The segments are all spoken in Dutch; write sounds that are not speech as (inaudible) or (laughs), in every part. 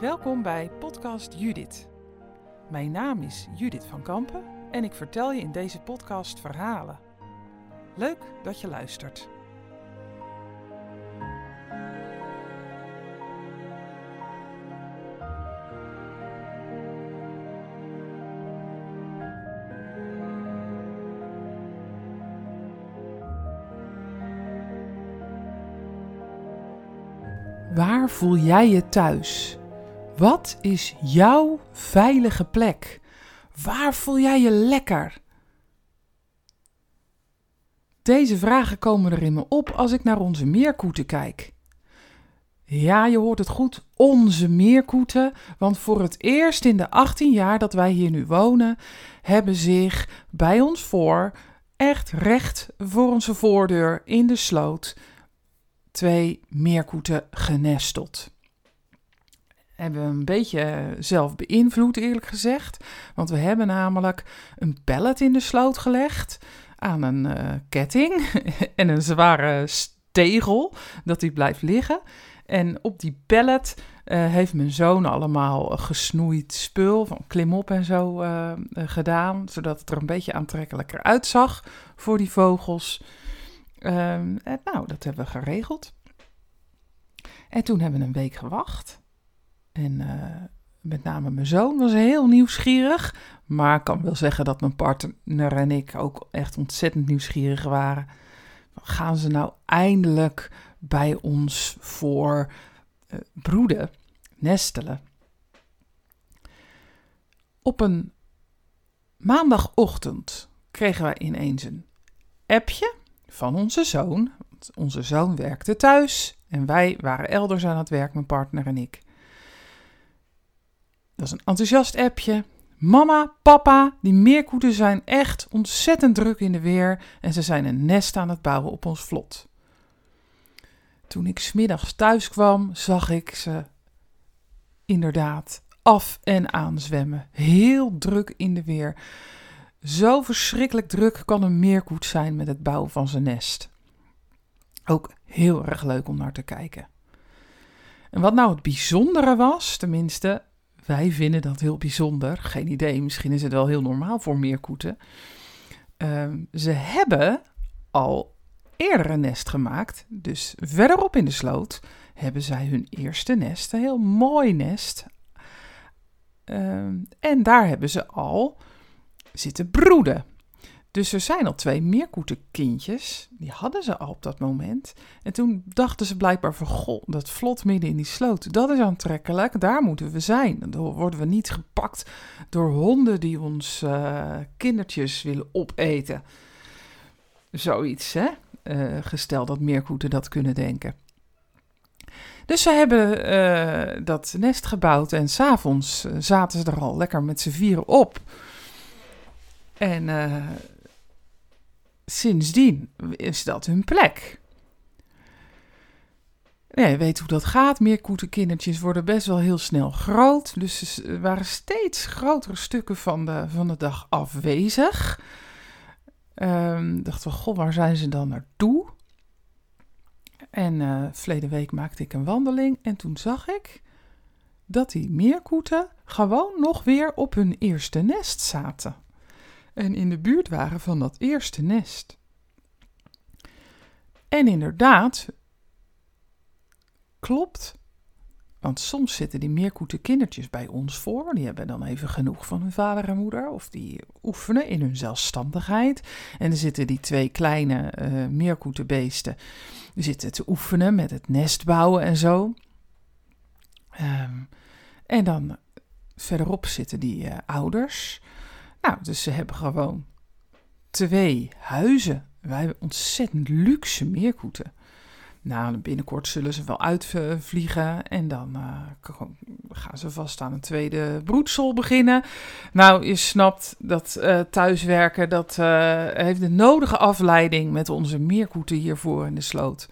Welkom bij Podcast Judith. Mijn naam is Judith van Kampen en ik vertel je in deze podcast verhalen. Leuk dat je luistert. Waar voel jij je thuis? Wat is jouw veilige plek? Waar voel jij je lekker? Deze vragen komen er in me op als ik naar onze meerkoeten kijk. Ja, je hoort het goed, onze meerkoeten, want voor het eerst in de 18 jaar dat wij hier nu wonen, hebben zich bij ons voor, echt recht voor onze voordeur in de sloot, twee meerkoeten genesteld. Hebben we een beetje zelf beïnvloed, eerlijk gezegd. Want we hebben namelijk een pallet in de sloot gelegd aan een uh, ketting (laughs) en een zware stegel, dat die blijft liggen. En op die pallet uh, heeft mijn zoon allemaal gesnoeid spul van klimop en zo gedaan, zodat het er een beetje aantrekkelijker uitzag voor die vogels. en nou, dat hebben we geregeld. En toen hebben we een week gewacht. En uh, met name mijn zoon was heel nieuwsgierig. Maar ik kan wel zeggen dat mijn partner en ik ook echt ontzettend nieuwsgierig waren. Gaan ze nou eindelijk bij ons voor uh, broeden, nestelen? Op een maandagochtend kregen wij ineens een appje van onze zoon. Onze zoon werkte thuis en wij waren elders aan het werk, mijn partner en ik. Dat is een enthousiast appje. Mama, papa, die meerkoeten zijn echt ontzettend druk in de weer en ze zijn een nest aan het bouwen op ons vlot. Toen ik smiddags thuis kwam, zag ik ze inderdaad af en aan zwemmen. Heel druk in de weer. Zo verschrikkelijk druk kan een meerkoet zijn met het bouwen van zijn nest. Ook heel erg leuk om naar te kijken. En wat nou het bijzondere was, tenminste, wij vinden dat heel bijzonder. Geen idee, misschien is het wel heel normaal voor meerkoeten. Uh, ze hebben al eerder een nest gemaakt. Dus verderop in de sloot hebben zij hun eerste nest. Een heel mooi nest. Uh, en daar hebben ze al zitten broeden. Dus er zijn al twee meerkoetenkindjes. Die hadden ze al op dat moment. En toen dachten ze blijkbaar van... Goh, dat vlot midden in die sloot, dat is aantrekkelijk. Daar moeten we zijn. Dan worden we niet gepakt door honden die ons uh, kindertjes willen opeten. Zoiets, hè? Uh, gesteld dat meerkoeten dat kunnen denken. Dus ze hebben uh, dat nest gebouwd en s'avonds zaten ze er al lekker met z'n vieren op. En sindsdien is dat hun plek. Ja, je weet hoe dat gaat. Meerkoetenkindertjes worden best wel heel snel groot. Dus er waren steeds grotere stukken van de, van de dag afwezig. Um, dachten we, goh, waar zijn ze dan naartoe? En uh, verleden week maakte ik een wandeling en toen zag ik dat die meerkoeten gewoon nog weer op hun eerste nest zaten en in de buurt waren van dat eerste nest. En inderdaad, klopt. Want soms zitten die meerkoeten kindertjes bij ons voor. Die hebben dan even genoeg van hun vader en moeder. Of die oefenen in hun zelfstandigheid. En er zitten die twee kleine uh, meerkoetenbeesten. Die zitten te oefenen met het nest bouwen en zo. Um, en dan verderop zitten die uh, ouders. Nou, dus ze hebben gewoon twee huizen. Wij hebben ontzettend luxe meerkoeten. Nou, binnenkort zullen ze wel uitvliegen en dan uh, gaan ze vast aan een tweede broedsel beginnen. Nou, je snapt dat uh, thuiswerken, dat uh, heeft de nodige afleiding met onze meerkoeten hiervoor in de sloot.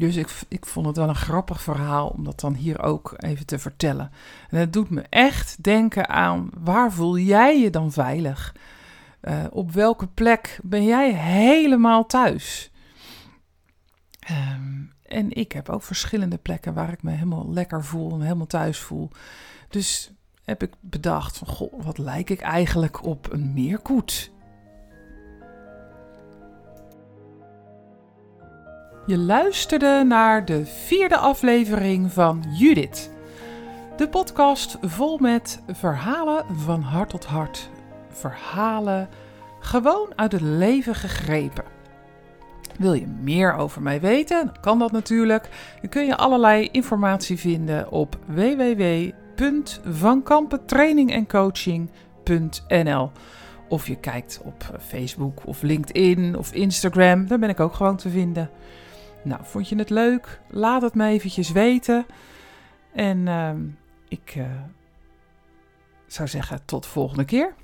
Dus ik, ik vond het wel een grappig verhaal om dat dan hier ook even te vertellen. En het doet me echt denken aan waar voel jij je dan veilig? Uh, op welke plek ben jij helemaal thuis? Um, En ik heb ook verschillende plekken waar ik me helemaal lekker voel en helemaal thuis voel. Dus heb ik bedacht van, goh, wat lijk ik eigenlijk op een meerkoet? Je luisterde naar de vierde aflevering van Judith. De podcast vol met verhalen van hart tot hart. Verhalen gewoon uit het leven gegrepen. Wil je meer over mij weten? Kan dat natuurlijk. Dan kun je allerlei informatie vinden op www.vankampentrainingcoaching.nl Of je kijkt op Facebook of LinkedIn of Instagram. Daar ben ik ook gewoon te vinden. Nou, vond je het leuk? Laat het me eventjes weten. En uh, ik uh, zou zeggen tot de volgende keer.